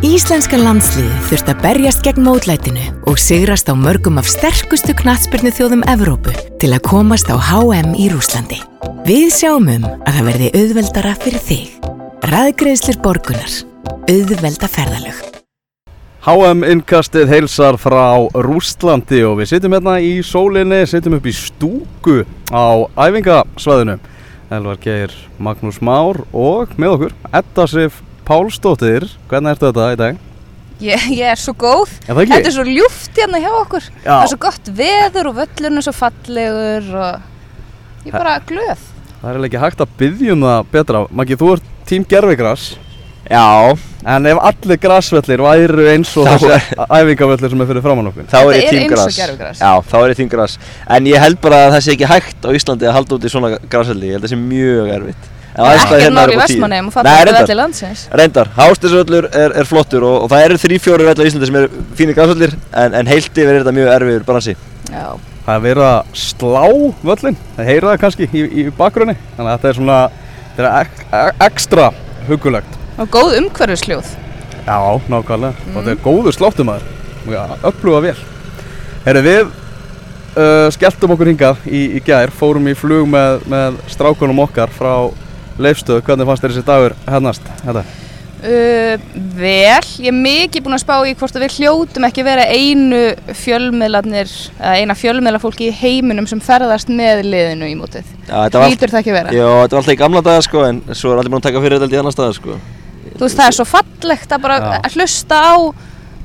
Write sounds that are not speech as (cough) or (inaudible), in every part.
Íslenska landsliði þurft að berjast gegn mótlætinu og sigrast á mörgum af sterkustu knatsbyrnu þjóðum Evrópu til að komast á HM í Rúslandi. Við sjáum um að það verði auðveldara fyrir þig. Ræðgreðslir borgunar. Auðvelda ferðalög. HM innkastið heilsar frá Rústlandi og við sittum hérna í sólinni, sittum upp í stúku á æfingasvæðinu. Elvar Geir, Magnús Már og með okkur Edda Sif Pálsdóttir, hvernig ertu þetta í dag? Ég, ég er svo góð, Er það ekki? þetta er svo ljúft hérna hjá okkur Já. Það er svo gott veður og völlurinn er svo fallegur og ég er bara glöð Það er ekki hægt að byggja um það betra. Maggi, þú ert tím gerfigras, Já, en ef allir grasvellir væru eins og þessi æfingavellir sem er fyrir framann okkur. þá er Þetta ég er tím eins og gras gervigras. Já, þá er ég tím gras En ég held bara að það sé ekki hægt á Íslandi að halda út í svona grasvelli Ég held að það sé mjög erfitt Ekki hérna náli eru í. Vestmanneum og fallegur reyndar, velli landsins. Reyndar, Hásteinsvöllur er, er flottur og, og það eru þrý fjóri velli á Íslandi sem eru fínir grasvellir En, en heilt yfir er þetta mjög erfiður bransi. Já, Það er verið að slá völlin, það heyra það kannski í, í bakgrunni, þannig að þetta er svona, þetta er ek, ek, ekstra hugulegt. og góð umhverfisljóð. Já, nákvæmlega, og þetta er góður sláttumæður, já, öfluga vel. Herru, við uh, skelltum okkur hingað í, í gær, fórum í flug með, með strákunum okkar frá Leifstöðu, hvernig fannst þér þessi dagur hennast? Þetta? uh, Vel, ég er mikið búin að spá í hvort að við hljótum ekki vera einu fjölmiðlarnir eða eina fjölmiðlarfólki í heiminum sem ferðast með liðinu í mótið Já, þetta var, Lítur það ekki vera? já, þetta var alltaf í gamla daga sko En svo er allir búin að taka fyrir þetta í annar staða sko Þú veist, það er svo fallegt að bara Já. hlusta á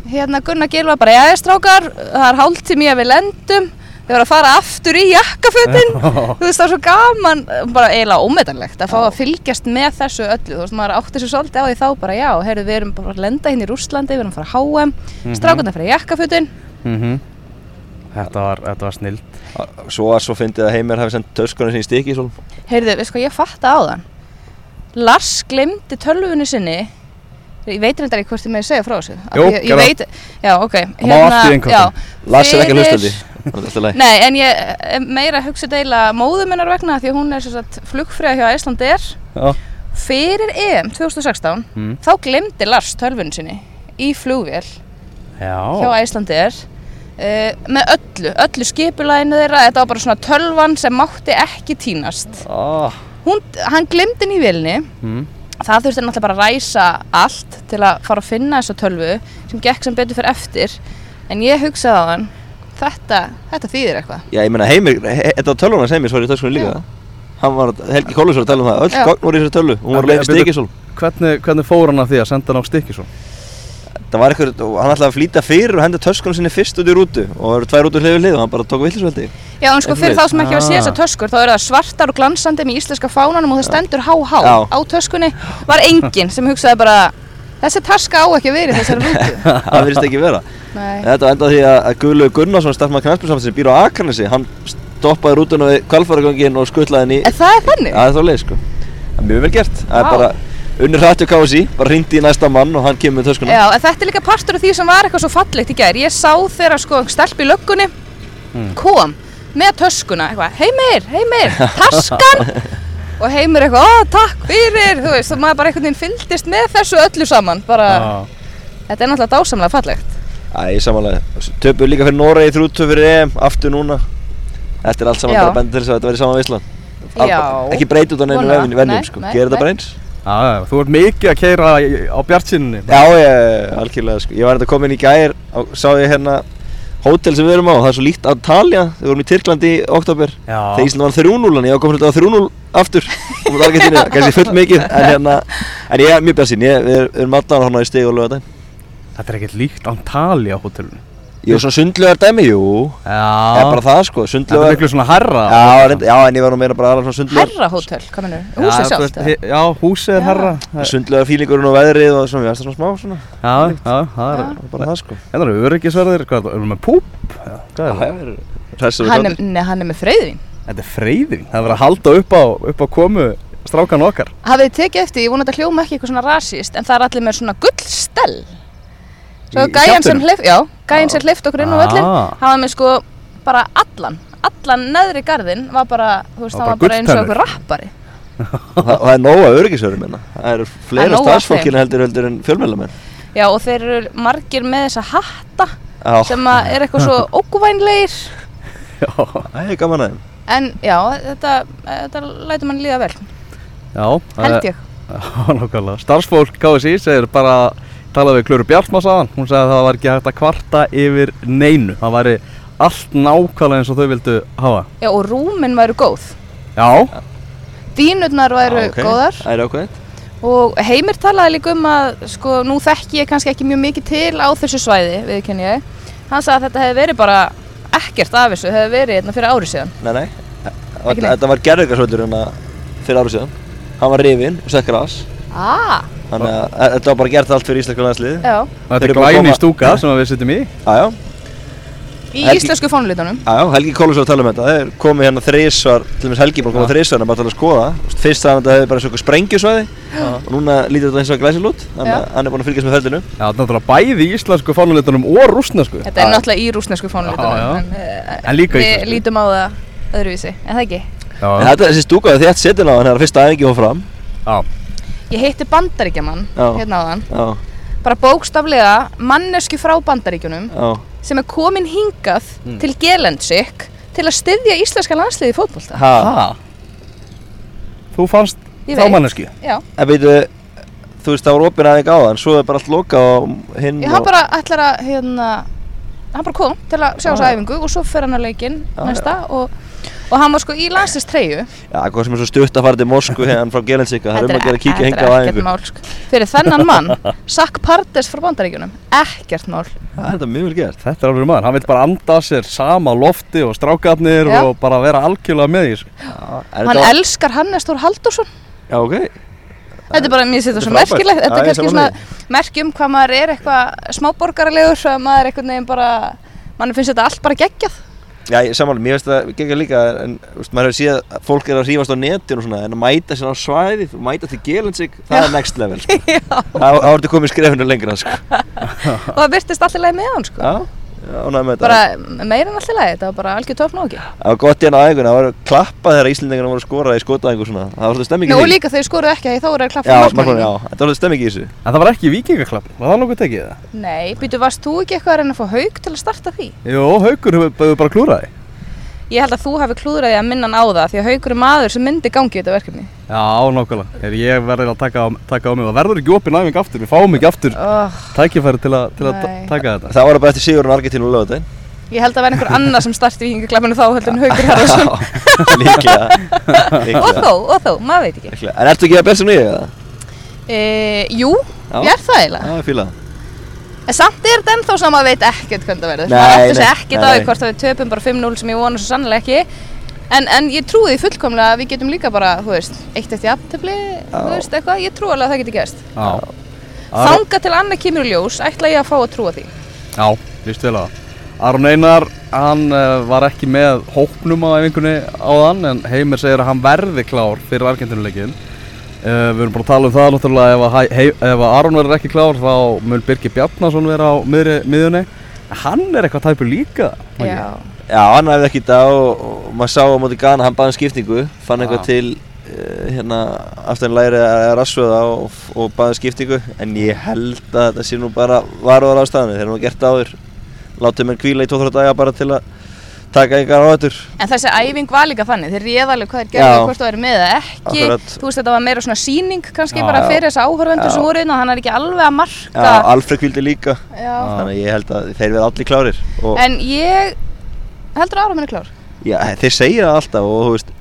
hérna Gunnar Gilva bara, já, strákar, það er hálftími að við lendum, við vorum að fara aftur í jakkafutin, þú veist, það er svo gaman, bara eiginlega ómetanlegt að fá að fylgjast með þessu öllu, þú veist, maður átti svo svolítið á því þá bara, já, heyrðu, við erum bara að lenda hérna í Rússlandi, við erum að fara að HM, strákarnir fyrir jakkafutin, Mm Þetta var, þetta var snill. Svo var svo fyndið að Heimir hafi sendt töskunni sinni í stiki í svolum heyrðu, veist hvað ég fatta á þann, Lars glemdi tölvunni sinni, ég veit reyndar ekki hvort ég með að segja frá þessu, Jú, ég, ég veit, já, ok, Það má í innköstum. já, Lars er ekki að Nei, en ég er meira hugsa deila móðu minnar vegna því hún er flugfröða hjá Æsland Air Já. fyrir EM 2016 Mm. þá glemdi Lars tölvun sinni í flugvél Já. hjá Æsland Air uh, með öllu, öllu skipulæginu þeirra þetta var bara svona tölvan sem mátti ekki tínast Ah, hún, hann glemdi henni í vélni mm. það þurfti náttúrulega bara að ræsa allt til að fara að finna þessa tölvu sem gekk sem betur fyrir eftir en ég hugsaði á hann þetta, þetta þýðir eitthvað. Já, ég meina Heimir, he, þetta var tölvunars Heimir svo er í töskunni líka Hann var, Helgi Kólusur að tala um það, öll Já. gogn voru í þessari tölvu Hún var En leið í byrju- stiki svolum hvernig, hvernig fór hann að því að senda hann á stikki svo? Það var eitthvað, og hann ætlaði að flýta fyrir og henda töskunni sinni fyrst út í rútu og það eru tvær rútur hlið við hlið og hann bara tók villisveldi Já, en sko fyrir þá sem ekki var að sé Ah. þessar töskur þá eru það svartar og glansandi með íslenska fánanum og það stendur HH Já. á töskunni. Var enginn sem hugsaði bara þessi taska á ekki að vera í þessari (laughs) rútu Það virðist ekki vera. Nei, Þetta var enda því að, Guðlaug Gunnarsson, starfmaður knæspilsamhans sem býr á Akranesi hann stoppaði rútuna við kvalfaragangin og skuttlaði henni en það er þannig? Það er þá leið sko. Það er mjög vel gert. Það er bara unnur hrættu kási, bara hringdi í næsta mann og hann kemur með töskuna. Já, en þetta er líka partur af því sem var eitthvað svo fallegt í gær. Ég sá þegar sko stelp í löggunni kom með töskuna eitthvað, heimir, heimir, (laughs) taskan og heimir eitthvað, ó takk fyrir þú veist, og maður bara einhvern veginn fylgdist með þessu öllu saman. Bara, þetta er náttúrulega dásamlega fallegt. Æ, ég samanlega Töpuð líka fyrir Noregi þrjúttöf fyrir EM aftur núna. Þetta er allt saman Já. bara bendur til þess að þetta verði saman veislan Já. Ekki breyta út á neinu venjum Nei, sko. nei, Gera þetta bara eins. Já, þú ert mikið að keira á bjartsinni. Já, ég, algjörlega sko. Ég var þetta komin í gær og sá ég hérna hótel sem við erum á Það er svo líkt Antalya Við vorum í Tyrklandi í oktober. Þegar Ísland var 3-0 en ég ákom þetta á 3-0 aftur og múið Argentínu, kannski full mikið en (laughs) hérna, en ég er mjög björnsinn við, erum allan í stig og lögadaginn Þetta er ekkert líkt Antalya hótelinu. Jú, svona sundlögar dæmi, jú Já. er bara það sko, Þetta er sundlögar miklu svona herra. já, reynd, já, en ég var nú meira bara aðra svona sundlögar Herra hótel, hvað mennur, Já, húsið þú sjálft eða? Já, húsið er Já. herra. sundlögar fílingurinn og veðrið og svona, við það svona smá svona Já, já, það er, Já. bara það sko þetta eru öryggisverðir, hvað er það, erum við með púp? Já, Hvað er það? Hann er, nei, hann er með freyðvín Þetta er freyðing, það Svo gæjan sem hleyft, já, gæjan sem hleyft okkur inn á völlin Ah. hann var með sko bara allan allan neðri garðinn var bara, þú veist, það var bara eins og okkur rappari. (laughs) Og það, er nóga öryggisverðum minna það eru fleira starfsfólkinu heldur heldur en fjölmjölamenn Já, og þeir eru margir með þessa hatta Já, sem að er eitthvað svo (laughs) óguvænleir Já, það er gaman aðeim en já, þetta, þetta lætur mann líða vel já held ég. (laughs) Já, nákvæmlega. Starfsfólk KSI segir bara talaði við Klöru Bjartmars aðan hún sagði að það var ekki hægt að kvarta yfir neinu. Það væri allt nákvæmlega eins og þau vildu hafa. Já, og rúmin væru góð. Já, Dínurnar væru Já, ok. góðar. Það er ákveðið. Og Heimir talaði líka um að sko, nú þekki ég kannski ekki mjög mikið til á þessu svæði, viðkenni ég. Hann sagði að þetta hefði verið bara ekkert af þessu, hefði verið hérna fyrir ári síðan. Nei, nei. Þetta var gerðugarsvöldur hérna fyrir árið síðan. Hann var rifinn og sett gras. Ah, Þannig að þetta var bara gert allt fyrir íslenska landslið Já, þetta er glæni koma- stúka sem við sittum í. Jájá, í Helgi- íslensku fónulitunum jájá, Helgi Kólusson tala um þetta. Þeir komið hérna þrísvar, til dæmis Helgi búin að koma þrísvar en bara til að skoða. Fyrst að þetta hefði bara svona sprengjusvæði og núna lítur þetta eins og glæsilút Þannig Já. að hann er búin að fylgjast með ferlinu Já, þetta er náttúrulega bæði í íslensku Já, já. á Já, á já, Ég hitti bandaríkjaman Já. hérna áðan. Já, bara bókstaflega mannesku frá bandaríkjunum já. sem er komin hingað Mm. til Gelensik til að styðja íslenska landsliði Ha, ha? Þú fannst Ég þá mannesku Já, en veitu Þú veist, það var opinn aðeins á þann, svo er bara allt loka og hinn ég hann bara ætlar að hérna, hann bara kom til að sjá þessu Já. æfingu og svo fer hann að leikinn Já, næsta og, og hann var sko í landslist treyju. Já, hvað sem er svo stutt að fara til Moskvu hérna frá Gelensika, það er um að gera kíkja hinga á æfingu. sko. fyrir þennan mann Sack Pardes frá bandaríkjunum ekkert mál. Það er þetta mjög vel gert. Þetta er alveg maður, hann vil bara anda sér sama lofti og strákarnir Já. og bara vera algjörlega með í þessu. Já, en hann var- elskar Hannes Þór Haldursson Já, ok. Þetta er bara, mér þetta Þetta svo er merkilegt, þetta er kannski svona merki um hvað maður er eitthvað að maður er einhvern veginn bara, mann finnst þetta allt bara geggjað. Já, samanlega, mér finnst það geggjað líka en veist, maður hefur séð að fólk er að hrífast á netinu og svona en að mæta sér á svæðið og mæta til Gelensik, það er next level sko. (laughs) Það það ertu komið skrefinu lengra sko. (laughs) Og það virtist allir leið með hann, sko. Já, Bara meira en allir leið, þetta var bara algjör topp nógi. Það var gott í hann á æfinguna, það var klappað þegar Íslendingarna voru að skora í skotaæfingu og svona Það var svolítið stemming í því líka þau skoruðu ekki að því þá voru að klappa Já, markmanninu. markmann, já, þetta var svolítið stemming í þessu En það var ekki vikingaklapp, var það nokkuð tekið það? Nei, býtu, varst þú ekki eitthvað að reyna að fá haug til að starta því? Jó, Haukur hefur hefur bara klúraði Ég held að þú hafi klúðraði að minna hann á það því að haugur er maður sem myndi gangi í þetta verkefni. Já, nákvæmlega, er ég verður að taka á, taka á mig Það verður ekki opinn æfing aftur, við fáum ekki aftur Oh, tækifæri til, að- til að taka þetta Það var bara eftir Sigurinn Argentínu og lögadaginn ég held að vera einhver annar sem starti vikingaklappinu þá heldur en haugur Harðarsson. (laughs) (laughs) Líklega og þó, og þó, maður veit ekki. Líklega. En ertu ekki að bersa nýja eða? E, jú, Já. ég er það eiginlega. Já, ég fíla það En samt er þetta ennþá sem maður veit ekkert hvernig það verður. Nei, maður eftir nei, sig ekkert á því hvort að við töpum bara 5-0 sem ég vona svo sannlega ekki. En, en ég trúi því fullkomlega að við getum líka bara, þú veist, eitt eftir aftöfli, þú veist, eitthvað. Ég trúi alveg að það. Já, Aron, Þanga til annað kemur í ljós, ætla ég að fá að trúa því. já líst vel á það Aron Einar, hann uh, var ekki með hópnum á æfingunni áðan En Heimir segir að hann verði klár fyrir Argentínuleikin uh, Við erum bara að tala um það náttúrulega ef að, hei, ef að Aron verður ekki klár Þá mun Birgir Bjarnason vera á miðri, miðjunni En Hann er eitthvað tæpur líka var? Já. Já, hann hefði ekki í dag og, og maður sá á móti Ghana, hann baði um skiptingu fann eitthvað Já. til uh, hérna aftur en læri að rassveða og, og baði um skiptingu en ég held að þetta sé nú bara varúðar ástæðinu þeir eru nú gert áður látið mér kvíla í 2-3 daga bara til að taka yngar á þetta En þessi æfing var líka þannig, þeir réða alveg hvað þeir gerðu Já. og hvort það er með eða ekki. Akkurat. Þú veist, þetta var meira svona síning kannski Já, bara já. fyrir þessa áhörvendur Já. sem voru inn og hann er ekki alveg að marka. Já, Alfred kvíldi líka Já. þannig að ég held að þeir verða allir klárir En ég heldur að Aron er klár. já, þeir segja það alltaf og þú veist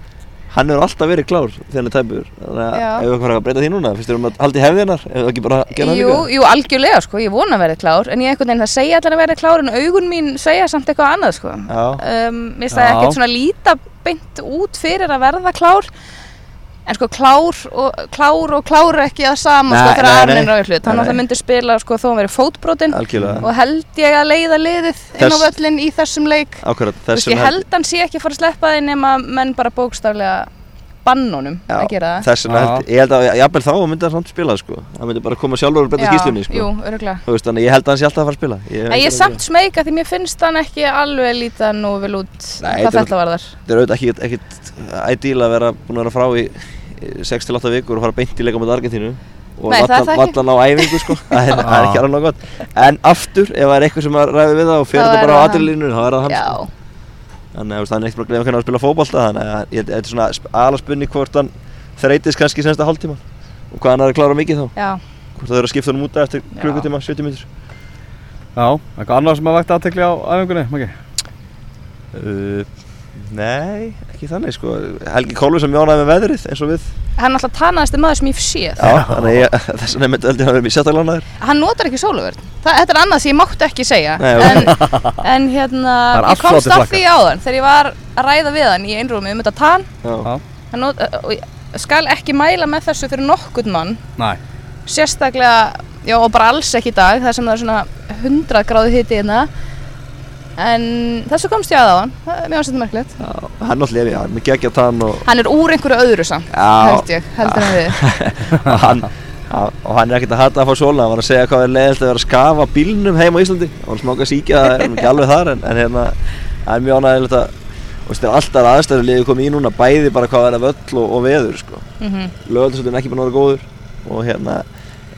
hann hefur alltaf verið klár þegar hann er tæpur. Þannig að ef við eitthvað að breyta því núna finnst þér um að halda í hefðinar ef það ekki bara að gera það líka? jú, algjörlega sko, ég vona að verði klár en ég einhvern veginn það segja allir að verði klár en augun mín segja samt eitthvað annað sko. Um, Mér finnst það ekkert svona líta beint út fyrir að verða klár en sko klár og klár og klár ekki það sama Nei, sko þegar Arnin er á hlut hann Nei, alltaf nei. myndi spila sko þó verið fótbrotinn. Algjörlega. Og held ég að leiða liðið inn á Þess- völlin í þessum leik. Akkurat, þessum ég held hann sé ekki að fara að sleppa þið nema menn bara bókstaflega bannunum Já, að gera það. Þess vegna ég held að jafnvel þá myndi hann samt spila sko. Hann myndi bara koma sjálfur og breyta skýslunni sko. Jú, öruglega Þú veist, Þannig að ég held að hann sé alltaf að fara að spila. Ég, ég er samt smeyka því mér finnst hann ekki alveg líta nú vel út Nei, hvað þetta þetta varðar. Þetta er auðvitað ekkit, ekkit ideal að vera búin að vera frá í 6-8 vikur og fara beint í leika mot Argentínu og það vallan, það á æfingu sko. (laughs) Það er, það er ekki alveg gott. En aftur, ef það er eitthvað sem að ræði við það og fyrir þetta bara á það aðrilínu þá er það hann Já, sko. þannig að hann er ekkert bara að glemja hvernig að spila fótbolta þannig að ég- þetta er svona aðla spunni hvort hann þreytist kannski sensta hálftíma og hvað hann er að klára mikið þá. Já. Hvort það er að skipta hann út eftir klukkutíma, 70 minnur Já, eitthvað annað sem að vægt aðtekli á æfingunni, Maggi? uh, Nei, ekki þannig sko. Helgi sem mjónaði með veðrið eins og við. Hann er alltaf tannaðasti maður sem ég séð Já, þannig að ég, (laughs) þess vegna myndi veldi að vera mjög sérstaklega ánægður. Hann notar ekki sólavörn Þetta er annað sem ég mátti ekki segja. Nei, en, en hérna, (laughs) Það ég komst að því áðan Þegar ég var að ræða við hann í einrúmi um þetta. Já. hann not, skal ekki mæla með þessu fyrir nokkurn mann. Næ, sérstaklega, já og bara alls ekki í dag þar sem það er svona 100 gráði hiti hérna en þessu komst ég að á hann, það er mjög ástættum merkilegt. Hann náttúrulega, já, með geggja tann og, hann er úr einhverju öðru samt, held ég heldur en við. (laughs) Og hann og hann er ekkert að hata að fá sólna, hann var að segja hvað er leiðilt að vera að skafa bílnum heim á Íslandi. Hann var smáka síkja, það er ekki alveg þar en, en hérna, það er mjög ánægilegt að og þetta er alltaf aðstæður liðið komið í núna bæði bara hvað er að völl og, og veður sko. mm lögaldasöldin er ekki að vera góður og hérna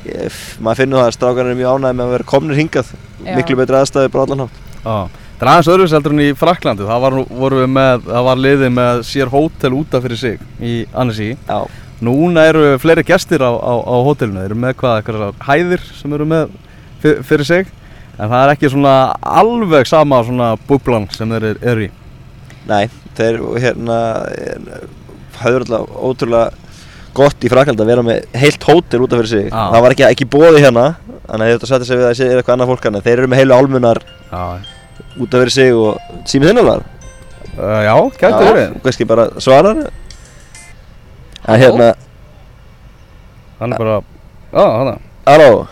ég, maður finnur það að strákarnir er mjög ánægði með að vera komnir hingað. Já. miklu betri aðstæður bara allan hátt. Já Það er aðeins öðruvis heldur en í Fraklandi, það var, með, það var liðið með sér hótel útaf fyrir sig í Annecy. Já, Núna eru fleiri gestir á, á, á hótelinu, þeir eru með hvað, eitthvað hæðir sem eru með fyr, fyrir sig. En það er ekki svona alveg sama svona búblan sem þeir eru- eru í. nei, þeir hérna hafður alltaf ótrúlega gott í Fraklandi að vera með heilt hótel útaf fyrir sig Já. það var ekki, ekki bóði hérna þannig að þetta setja sig við að sé eitthvað annað fólk hérna þeir eru með heilu álmunar Já, útaf fyrir sig og símið þinnulegar uh, já gæti verið. kannski bara svarar en hérna, Hann er bara, já, hann er. halló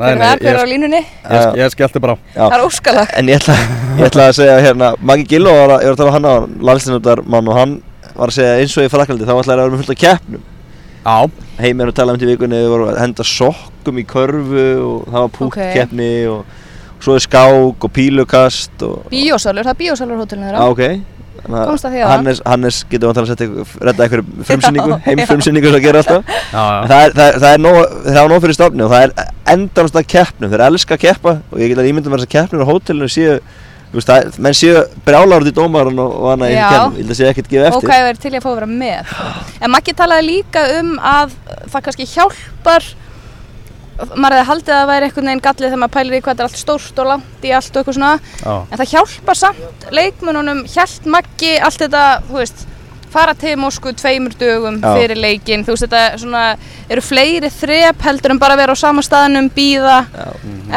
hver er það, hver er á línunni? ég, ég skellti bara á. Já. það er óskalag En ég ætla, ég ætla að segja hérna, Maggi var að, ég var að tala um hann á landslínundar mann og hann var að segja eins og í Fraklandi þá ætlaði að vera með fullt af keppnum Já, Heim er að tala um til vikunni, við vorum að henda sokkum í körfu og það var Ok. púkkeppni og, og svo er skák og pílukast og bíósalur, það er bíósalur hótelinu Já, þeirra ok Þannig að Komst að því áðan. Hannes, Hannes getur vantilega að setja ykkur, redda ykkur frumsynningu, (laughs) Já, heim já. frumsynningu sem það gerir alltaf já, já. það er, það, er, það er nóg, þeir hafa nóg fyrir stofni og það er endanast að keppnum, þeir elska að keppa og ég get að ímynda mér þess að keppnir á hótelinu séu, þú veist, það, er- menn séu brjálar út í dómarinn og, annað í keppnum, ég held að séu ekkert gefa og eftir. hvað er til ég að fá að vera með en Maggi talaði líka um að það kannski hjálpar maður hefði haldið að það væri einhvern veginn gallið þegar maður pælir í hvað þetta er allt stórt og langt í allt og eitthvað svona. Já. en það hjálpar samt leikmönunum hjælt Maggi allt þetta, þú veist fara til Moskvu tveimur dögum Já. fyrir leikinn, þú veist þetta svona eru fleiri þrep heldur en bara vera á sama staðnum, býða Já.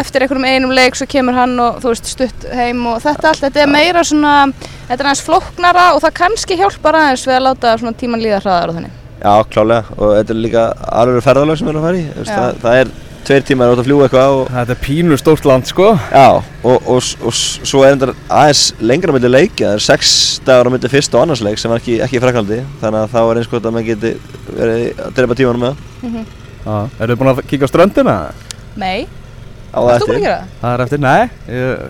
eftir einhverjum einum leik svo kemur hann og þú veist stutt heim og þetta allt, þetta er meira svona þetta er aðeins flóknara og það kannski hjálpar aðeins við að láta svona tíman líða hraðar og þannig Já, klálega, og þetta er líka alveg ferðalag sem við erum að fara í, það, það er tveir tímar út að fljúa eitthvað og, Þetta er pínu stórt land, sko. já, og, og, og, og svo er þetta aðeins lengra milli leikja, það er sex dagar á milli fyrsta og annars leik sem er ekki, ekki í Fraklandi, þannig að þá er eins gott að maður geti verið að drepa tímanum með það, Já. Eru þið búin að kíka á ströndina? Nei, á það að eftir. það? Er eftir, nei. Ég,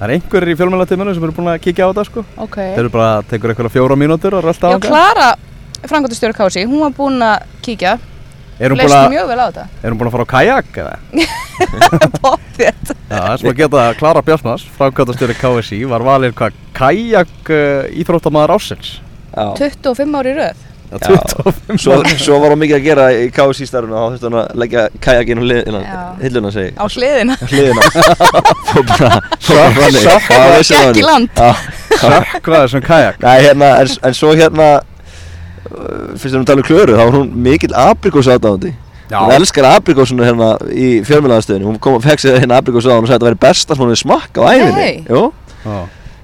það er einhverjir í fjölmjölatíminu sem eru búin að kíkja á það, sko. Ok Þeir eru bara, tekur eitthvað fjóra mínútur og rölda á Já, Klara, frangotastjóri Kási, hún var búin að kíkja Er hún leist búin að, mjög vel á þetta er hún búin að fara á kajak, eða? Já, það er sem að geta Klara Bjartmars, framkvæmtastjóri KSI, var valinn hvað kajak uh, íþróttamæður ásins. Já. 25 ári í röð Já, Já. 25 Svo, svo var hún mikið að gera í KSI starfinu og þá þurfti hún að leggja kajakinn Já. hilluna segi á hliðina hliðina Fór bara, það í þannig. land. Já. Sökkvaði þessum kajak. Nei, hérna, en, en svo hérna uh, fyrst erum að tala um klöru, þá var hún mikill aprikós aðdáðandi Já. Hún elskar aprikósunu hérna í fjölmjölaðastöðinu Hún kom og fekk sér hérna aprikós á og sagði að það væri besta sem hún hefði smakka á Já.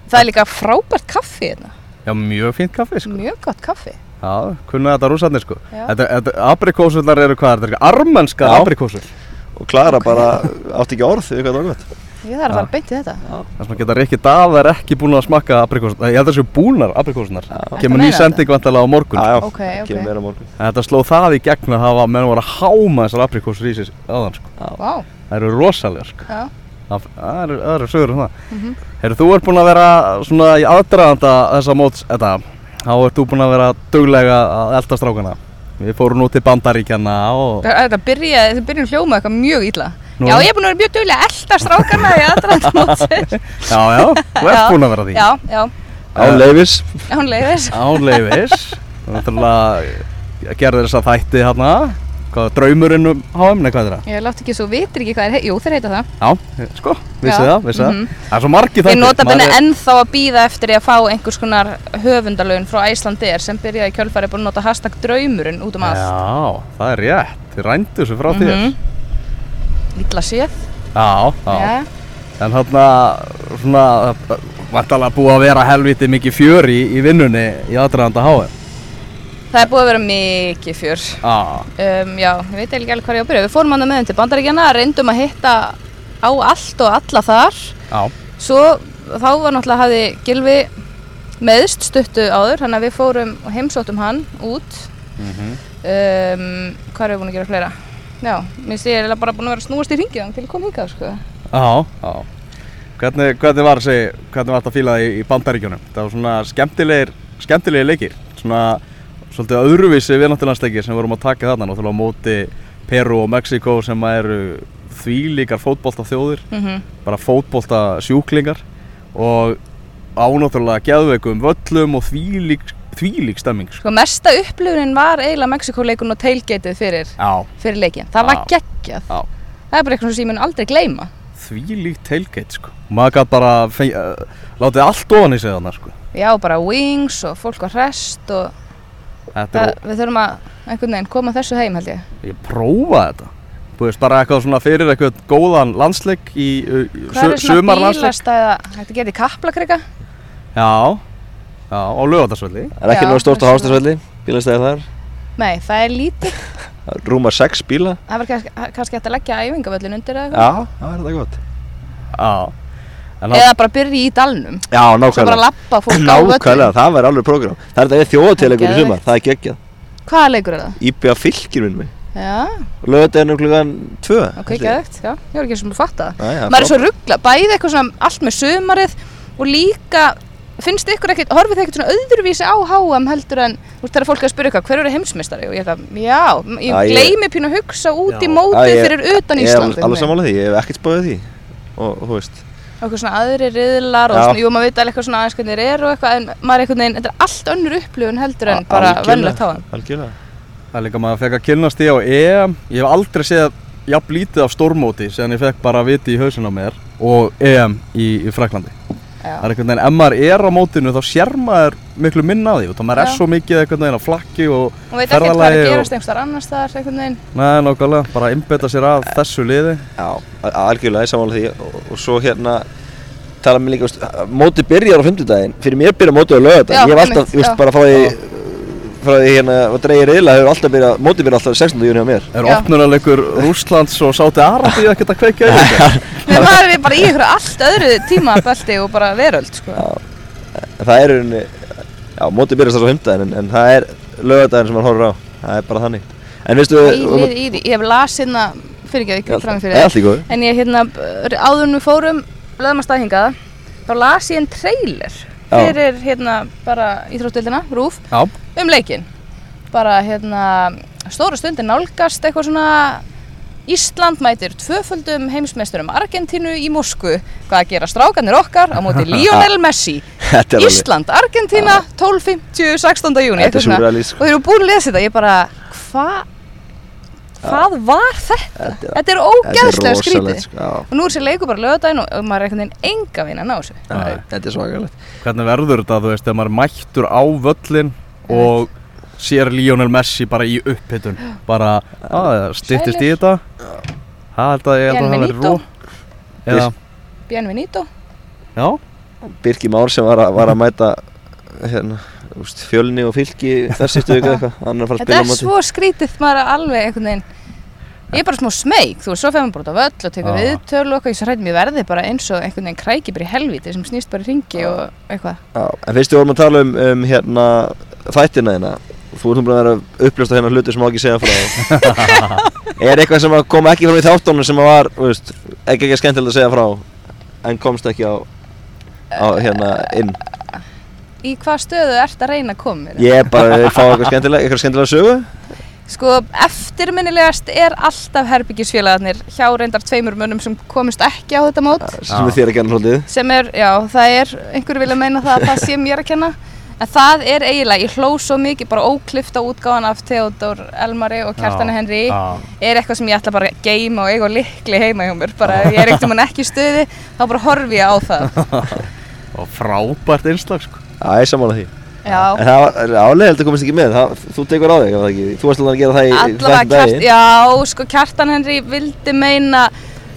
Það er líka frábært kaffi hérna Já, mjög fínt kaffi, sko. Mjög gott kaffi Já, kunna þetta rússarnir, sko. Þetta, þetta aprikósurnar eru hvað, þetta er Já. aprikósur. og Klara bara átti ekki orð við það var Ég þarf að Já. fara beint í þetta Það sem að geta Rikki Dað er ekki búin að smakka aprikósurnar. Ég held að það séu búnar aprikósurnar. Já. Kemur ný sending vantilega á morgun. Já, já, Ok, ok. kemur meira á morgun Þetta sló það í gegn að hafa menn voru að háma þessar aprikósur í sig aðan, sko. Vá, Það eru rosalegar, sko. já Það það eru, það eru sögur um það. Mhm. Heyrðu, þú ert búinn að vera svona í aðdraðanda þessa móts, þetta, þá ert þú búinn að vera duglega að elda strákana. Við fórum nú til Bandaríkjana og Þetta byrjaði, þetta byrjaði hljóma eitthvað mjög illa. Nú? Já, ég er búin að vera mjög duglega að elda strákarna í aðdraðan mótsins. (laughs) Já, já, þú ert búin að vera því Já, já, Án leifis hún leiðis. Án leifis (laughs) (laughs) Náttúrulega gerði þess að þætti hérna Hvað, draumurinn um HM, nei hvað er það? Ég láti ekki svo vitir ekki hvað er, jú þeir heita það. Já, sko, vissi Já, það, vissi mhm. það Það er svo margi Ég þættir nota benni er- ennþá að býða eftir ég að fá einhvers konar höfundalögun frá Æslandir sem byrjaði í kjölfari búin að nota hashtag draumurinn út um allt. Já, það er rétt, þið rændu þessu frá þér Ítla séð. Já, já. En þarna, svona, vantalega búið að vera helviti mikið fjör í, í vinnunni í aðdraðanda HM Það er búið að vera mikið fjör. Já, Um, já, ég veit ekki alveg hvað ég á að byrja. Við fórum hann með þeim til bandaríkjana, reyndum að hitta á allt og alla þar. já, Svo þá var náttúrulega hafði Gilvi meðst stuttu áður, þannig að við fórum og heimsóttum hann út. Mhm. Um, hvað erum við búin að gera fleira? Já, minnst ég er bara búin að vera snúast í ringið til að koma hingað, sko. já, já. Hvernig, hvernig var þessi, hvernig var þetta fílað í, í bandaríkjunum? Það var svona skemmtilegir, skemmtilegir leikir. Svona, svolítið öðruvísi viðnáttilandsleikir sem vorum að taka þarna. Náttúrulega á móti Peru og Mexiko sem eru þvílíkar fótbolta þjóðir Mm bara fótbolta sjúklingar og ánáttúrulega geðveikum völlum og þvílík, þvílík stemming sko. Sko, mesta upplifunin var eiginlega Mexikoleikun og tailgateið fyrir, Já, fyrir leikin. Það var Já. geggjað. já, Það er bara eitthvað sem ég mun aldrei gleyma. þvílík tailgate sko. maður gæti bara feng, uh, látið allt ofan í sig þarna sko. Já, bara wings og fólk var hrest og Þetta það, er, við þurfum að einhvern veginn koma þessu heim held ég. ég prófaði þetta Þú veist, bara eitthvað svona fyrir eitthvað góðan landsleik í uh, Hvað er svona sumarlandsleik bílastæða, þetta geti kaplakrika? Já, já, á lögatarsvelli Það er ekki náðu stórt á þessu- Hástæðsvelli Bílastæði þar? Nei, það er lítið. Það (laughs) Rúmar sex bíla. Það var kannski, kannski hægt að leggja æfingavöllin undir eða Já, það er þetta gott. Já, eitthvað. Eða bara byrja í dalnum. Já, Svo bara nákvæmlega. lappa fólk á völlin. Nákvæmlega, það væri alveg prógram Það er þetta við þjóðatíðleikur í sumar, það er geggjað. Hvaða leikur er það? IBA fylgir minn. Mig Já, Lögadeginu klukkan 2 ok, geðvægt, já. Ég var ekki sem að fatta það. Næja, Maður er svo ruggla, bæði eitthvað svona allt með sumarið og líka, finnst ykkur ekkert, horfið þið ekkert svona öðruvísi á HM heldur en, þú veist, þegar fólk er að spyrja eitthvað, hver eru heimsmeistari? Og ég það, já, ég ég- gleymi pínu að hugsa út í Já. mótið ég- fyrir utan Ég er alveg- sammála því, ég hef ekkert spáðið því. Og og þú veist. Og eitthvað svona aðri riðlar og Já. svona, jú maður veit alveg eitthvað svona aðeins hvernig þeir eru og eitthvað en maður er einhvern veginn, þetta er allt önnur upplifun heldur en bara háðan Algjörlega. Það er líka maður fekk að kynnast því á EM. Ég hef aldrei séð jafn lítið af stórmóti Síðan ég fekk bara viti í hausinn á mér Og EM í, í Fraklandi Það er einhvern veginn, ef maður er á mótinu þá sér maður miklu minna af því og það maður er Já. svo mikið einhvern veginn á flakki og og veit ekkert hvað er ferðalagi að gerast einhver annars staðar einhvern veginn. Nei, nákvæmlega, bara einbeta sér af þessu liði. Já, algjörlega, ég sammála því. Og, og svo hérna tala mér líka, veist, móti byrjar á fimmtudaginn. Fyrir mér byrjar mótið á lögadaginn ég hef alltaf, þú veist, bara frá því frá því hérna að dreigir reyla hefur alltaf byrjað, mótið byrjar alltaf 16. júni á mér Er Já. opnunarleikur Rússlands og Sáti Arabi ekkert að kveikja í þetta? Nei, maður er bara í einhverju allt öðru tímabelti og bara veröld sko. en það er rauninni já, mótið byrjar þess á fimmtudaginn en, en það er lögadaginn sem maður horfir á það er bara þannig en veistu, Pælið í því, ég hef lasið hérna fyrir ekki ekki fram fyrir góðu en ég hérna, b- áður en við fórum löðum að staðhingaða þá las ég en trailer Já. fyrir hérna bara íþróttildina, Rúf Já, um leikinn. Bara hérna stóra stundin nálgast eitthvað svona Ísland mætir tvöföldum heimsmeisturum Argentínu í Moskvu. Hvað að gera strákanir okkar? Á móti (laughs) Lionel Messi. Ísland, Argentína 12.50, 16. júni og þeir eru búin að lesa þetta. Ég bara, hvað hvað var þetta? Þetta er ógeðslega skrítið. sko, og nú er sér leikur bara lögadaginn og maður er einhvern veginn enga vinn að ná þessu. Þetta er svakalegt. Hvernig verður þetta, þú veist, ef maður er mættur á völlin og sér Lionel Messi bara í upphittun bara, að það styttist í þetta. Það held að ég held að það rú Eða, Bienvenido já, Birki Már sem var að, var að mæta hérna, úst, fjölni og fylki þessi stöðu eitthvað, Þetta er svo skrítið maður er alveg einhvern veginn Ég er bara smá smeyk, þú veist, svo fyrir maður bara út á völl og tekur Já. viðtölu og eitthvað, ég svo hrættum ég verði bara eins og einhvern veginn kræki bara í helviti sem snýst bara í ringi og eitthvað. Já, en fyrst við vorum að tala um, um hérna þættina hérna þú ert búin að vera að uppljósta hérna hluti sem má ekki segja frá (laughs) er eitthvað sem að kom ekki fram í þáttónu sem að var, veist, ekki ekki skemmtilegt að segja frá en komst ekki á, á hérna inn? Í hvað stöðu ert að reyna að koma ég er bara að fá eitthvað skemmtilega, eitthvað skemmtilega sögu. Sko, eftirminnilegast er alltaf herbyggisfélagarnir hjá reyndar tveimur mönnum sem komist ekki á þetta mót. Sem er þér að kenna svolítið. Sem er, já, það er, einhverju vilja meina það að það sé mér að kenna en það er eiginlega, ég hló svo mikið bara óklifta útgáðan af Theodor Elmari og Kjartani já. er eitthvað sem ég ætla bara að geima og eiga likli heima hjá mér bara ef ég er ekkert um hann ekki í stuði þá bara horfi ég á það. (laughs) Og frábært einslag sko. Já, ég er sammála því. Já, En það var álega held að komast ekki með. Það, Þú tekur á þig, það ekki Þú varst alveg að gera það í allavega þessum kjart, já, sko Kjartan Henry vildi meina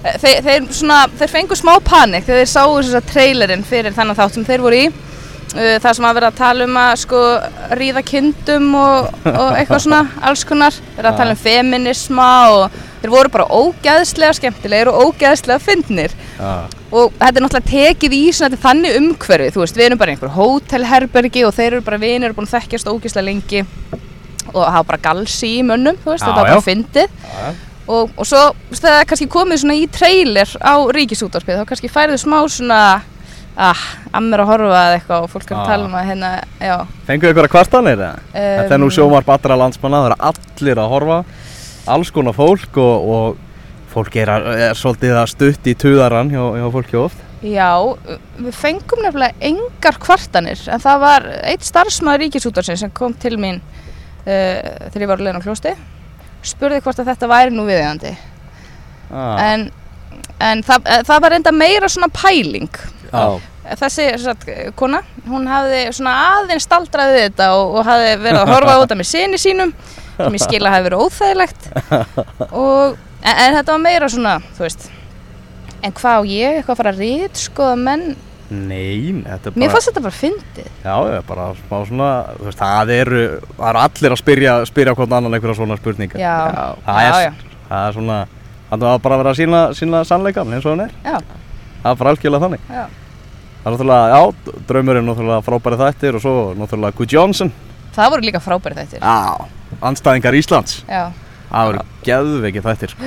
eh, þeir, þeir, svona, þeir fengu smá panik þegar þeir sáu þess að trailerinn fyrir þennan þátt sem þeir voru í það sem að vera að tala um að sko ríða kindum og, og eitthvað svona (laughs) alls konar, vera að tala um feminisma og þeir voru bara ógeðslega skemmtilegir og ógeðslega fyndnir. Já. og þetta er náttúrulega tekið í svona þannig umhverfi, þú veist, við erum bara í einhver hótelherbergi og þeir eru bara vinir og búin að þekkjast ógeðslega lengi. Og hafa bara galsi í mönnum, þú veist, Já, þetta var bara fyndið. Já. og, og svo það er kannski komið svona í trailer á ríkisútvarpið, þá kannski færðu smá svona ah, ammir að horfa eða eitthvað og fólk er að tala um að hérna, já Fenguðu ykkur að kvartanir eða? Þetta er nú Um, sjómarp allra landsmanna, það eru allir að horfa, alls konar fólk og, og fólk er, að, er svolítið að stutt í tuðarann hjá, hjá fólki oft. Já, við fengum nefnilega engar kvartanir en það var eitt starfsmaður ríkisútarsins sem kom til mín uh, þegar ég var leina á klósti spurði hvort að þetta væri nú viðeigandi Ah. en, en það, eh, það var enda meira svona pæling Já, þessi satt, kona, hún hafði svona aðeins staldraði við þetta og, og hafði verið að horfa á þetta með sinni sínum sem ég skil að hafi verið óþægilegt (laughs) og, en, en þetta var meira svona, þú veist en hvað á ég eitthvað að fara að rít skoða menn, Nei, þetta er bara... mér fannst þetta bara fyndið Já, já, bara smá svona, þú veist, það eru, það eru allir að spyrja, spyrja hvort annan einhverja svona spurningar. já, það já, er, já, það er svona, það var bara að vera að sína, sína sannleikan eins og hann er. já, Það er bara algjörlega þannig. já. Það er náttúrulega, já, draumurinn náttúrulega frábæri þættir og svo náttúrulega Gu Johnson. það voru líka frábæri þættir Já. Anstæðingar Íslands. já, Það voru geðveikið þættir, sko.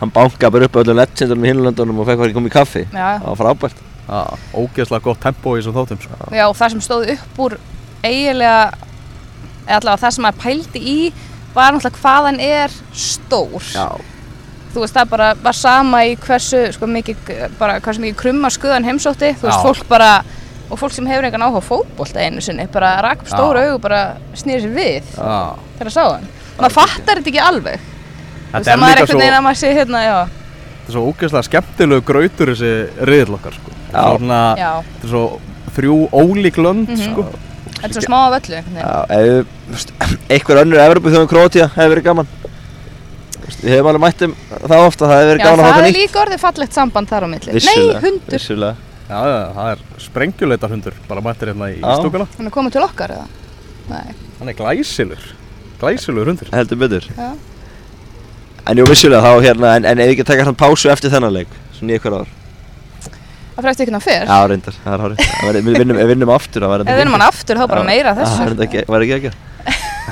hann bankaði bara upp öllum legendunum í hinlöndunum og fekk ekki komið kaffi já, Það var frábært Já, ógeðslega gott tempo í þessum þáttum, sko. já, og það sem stóð upp úr eiginlega eða allavega það sem maður pældi í var náttúrulega hvað hann er stór þú veist það bara var sama í hversu sko mikið, bara hversu mikið krumma skuðan heimsótti, þú veist Já. fólk bara og fólk sem hefur engan áhuga á fótbolta einu sinni bara rak upp stóru augu bara snýri sér við Já. þegar það sá hann maður fattar þetta ekki alveg þú veist Þetta að er maður er einhvern veginn að maður sé hérna já, þetta er svo ógeðslega skemmtilegu grautur þessi riðil okkar, sko. Svona, þetta er svo þrjú ólík lönd, Mhm. sko. þetta er svo smá af öllu (clears throat) einhver önnur Evropu þjóðum Króatia hefði verið gaman Við hefum alveg mætt um það ofta, það hefði verið Já, gaman að fá það það er nýtt. líka orðið fallegt samband þar á milli. Vissulega, Nei, hundur, Vissulega. Já, já, það er sprengjuleitar hundur, bara mættir hérna í Já. stúkuna. hann er komið til okkar eða? Nei, Hann er glæsilur, glæsilur hundur. Heldur betur. Já. En jú, vissulega þá hérna, en, en ef við ekki taka hann pásu eftir þennan leik Svona í ykkur ár. Það eftir ekki ná fyrr. Já, reyndar, það er hárið Við vinnum, ef við vinnum aftur það væri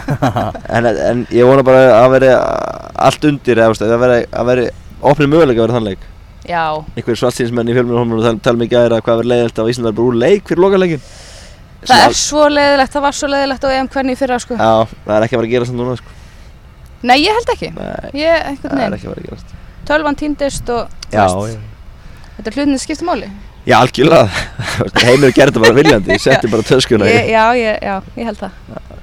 (laughs) en, en ég vona bara að veri allt undir eða, að veri, að veri opnið möguleika að vera þann leik. Já, einhverjir svartsýnsmenn í fjölmjörnum tala, tala mikið aðeira hvað verður leiðilt að Ísland var bara úr leik fyrir lokaleikin það er svo leiðilegt, það var svo leiðilegt á EM hvernig fyrra sko. Já, það er ekki að vera að gera samt núna sko. Nei, ég held ekki. Nei, Ég, það er ekki að vera að gera tölvan týndist og Já, já, þetta er hlutinni skipta máli. Já, algjörlega. (laughs) Heimir gerði bara viljandi, ég setti bara töskuna Já, ég, já, ég held það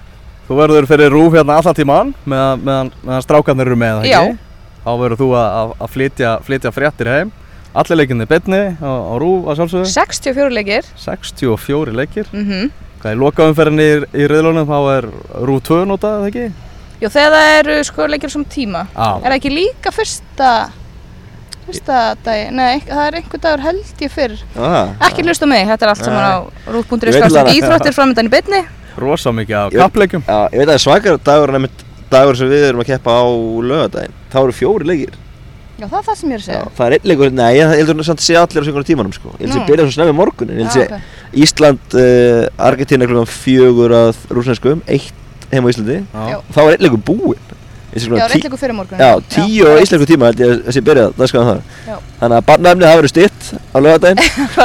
Þú verður fyrir rúf hérna allan tíman meðan, meðan, meðan strákarnir eru með, Já. ekki? Þá verður þú að, að- flytja, flytja fréttir heim. Allir leikinni betni á, á rúf að sjálfsögðu. 64 leikir 64 leikir. mm Hvað er lokaumferðinni í, í riðlunum þá er rúf 2 notað, ekki? Jú, þegar það eru sko leikir sem tíma Já. Er það ekki líka fyrsta Fyrsta dag, nei, það er einhver dagur held ég fyrr ah, Ekki hlusta á mig, þetta er allt saman á rúf.is Íþróttir framöndan í beinni Rosa mikið af kappleikum. Já, ég veit að svakar dagur en einmitt dagur sem við erum að keppa á lögadaginn Þá eru fjóri leikir Já, það er það sem ég er að Já, segja það er einn leikur, nei, ég heldur samt að sé allir á sjönguna tímanum sko Ég held að Nú. sé byrjað svo snemmi morgun Ég held að Já, sé ok. Ísland, uh, Argentina klukkan fjögur að rúsneskum Eitt heim á Íslandi Já. Þá er einn leikur búinn Já, reylleikur fyrir morgun. Já, tíu á íslensku tíma held ég að sé byrjað dagskaðan Já. það. Þannig að barnaefnið hafa verið stytt á lögadaginn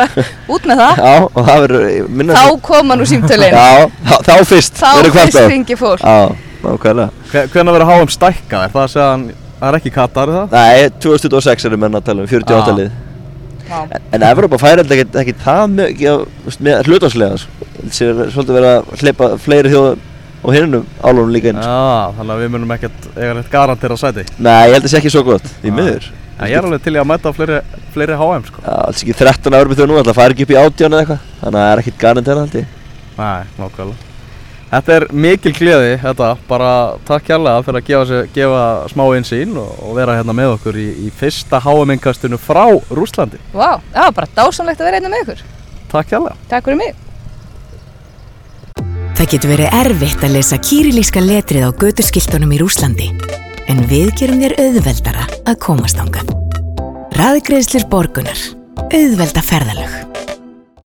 (laughs) Út með það. Já, og það verður minna Þá koma nú símtölin. Já, þá, fyrst Þá verður fyrst ringi fólk. Já, nákvæmlega. Hvernig verður HM stækkað? Er það að segja hann, það er ekki Katar er það? Nei, 2026 erum menn að tala um 48 Ah. lið. En- Evrópa færi alltaf ekki, það með hlutvarslega Það sé svolítið verið að hleypa fleiri þjóðum og hinnum álunum líka inn. Já, þannig að við munum ekkert eiga rétt garantera sæti Nei, ég held að það sé ekki svo gott, því Ah. miður Já, ég er alveg til í að mæta á fleiri, fleiri HM sko Já, alls ekki 13 Evrópa þjóð nú, alltaf færi ekki upp í átján eða eitthvað Þannig að það er ekkit garantera held ég Nei, nákvæmlega Þetta er mikil gleði, þetta, bara takk kærlega fyrir að gefa, sér, gefa smá einsýn og, og vera hérna með okkur í, í fyrsta HM-inkastinu frá Rúslandi. Vá, það var bara dásamlegt að vera einnig með ykkur. Takk kærlega. Takk fyrir mig. Það getur verið erfitt að lesa kýrilíska letrið á götuskiltunum í Rúslandi. En við gerum þér auðveldara að komast ánga. Raðgreðslir borgunar. Auðvelda ferðalög.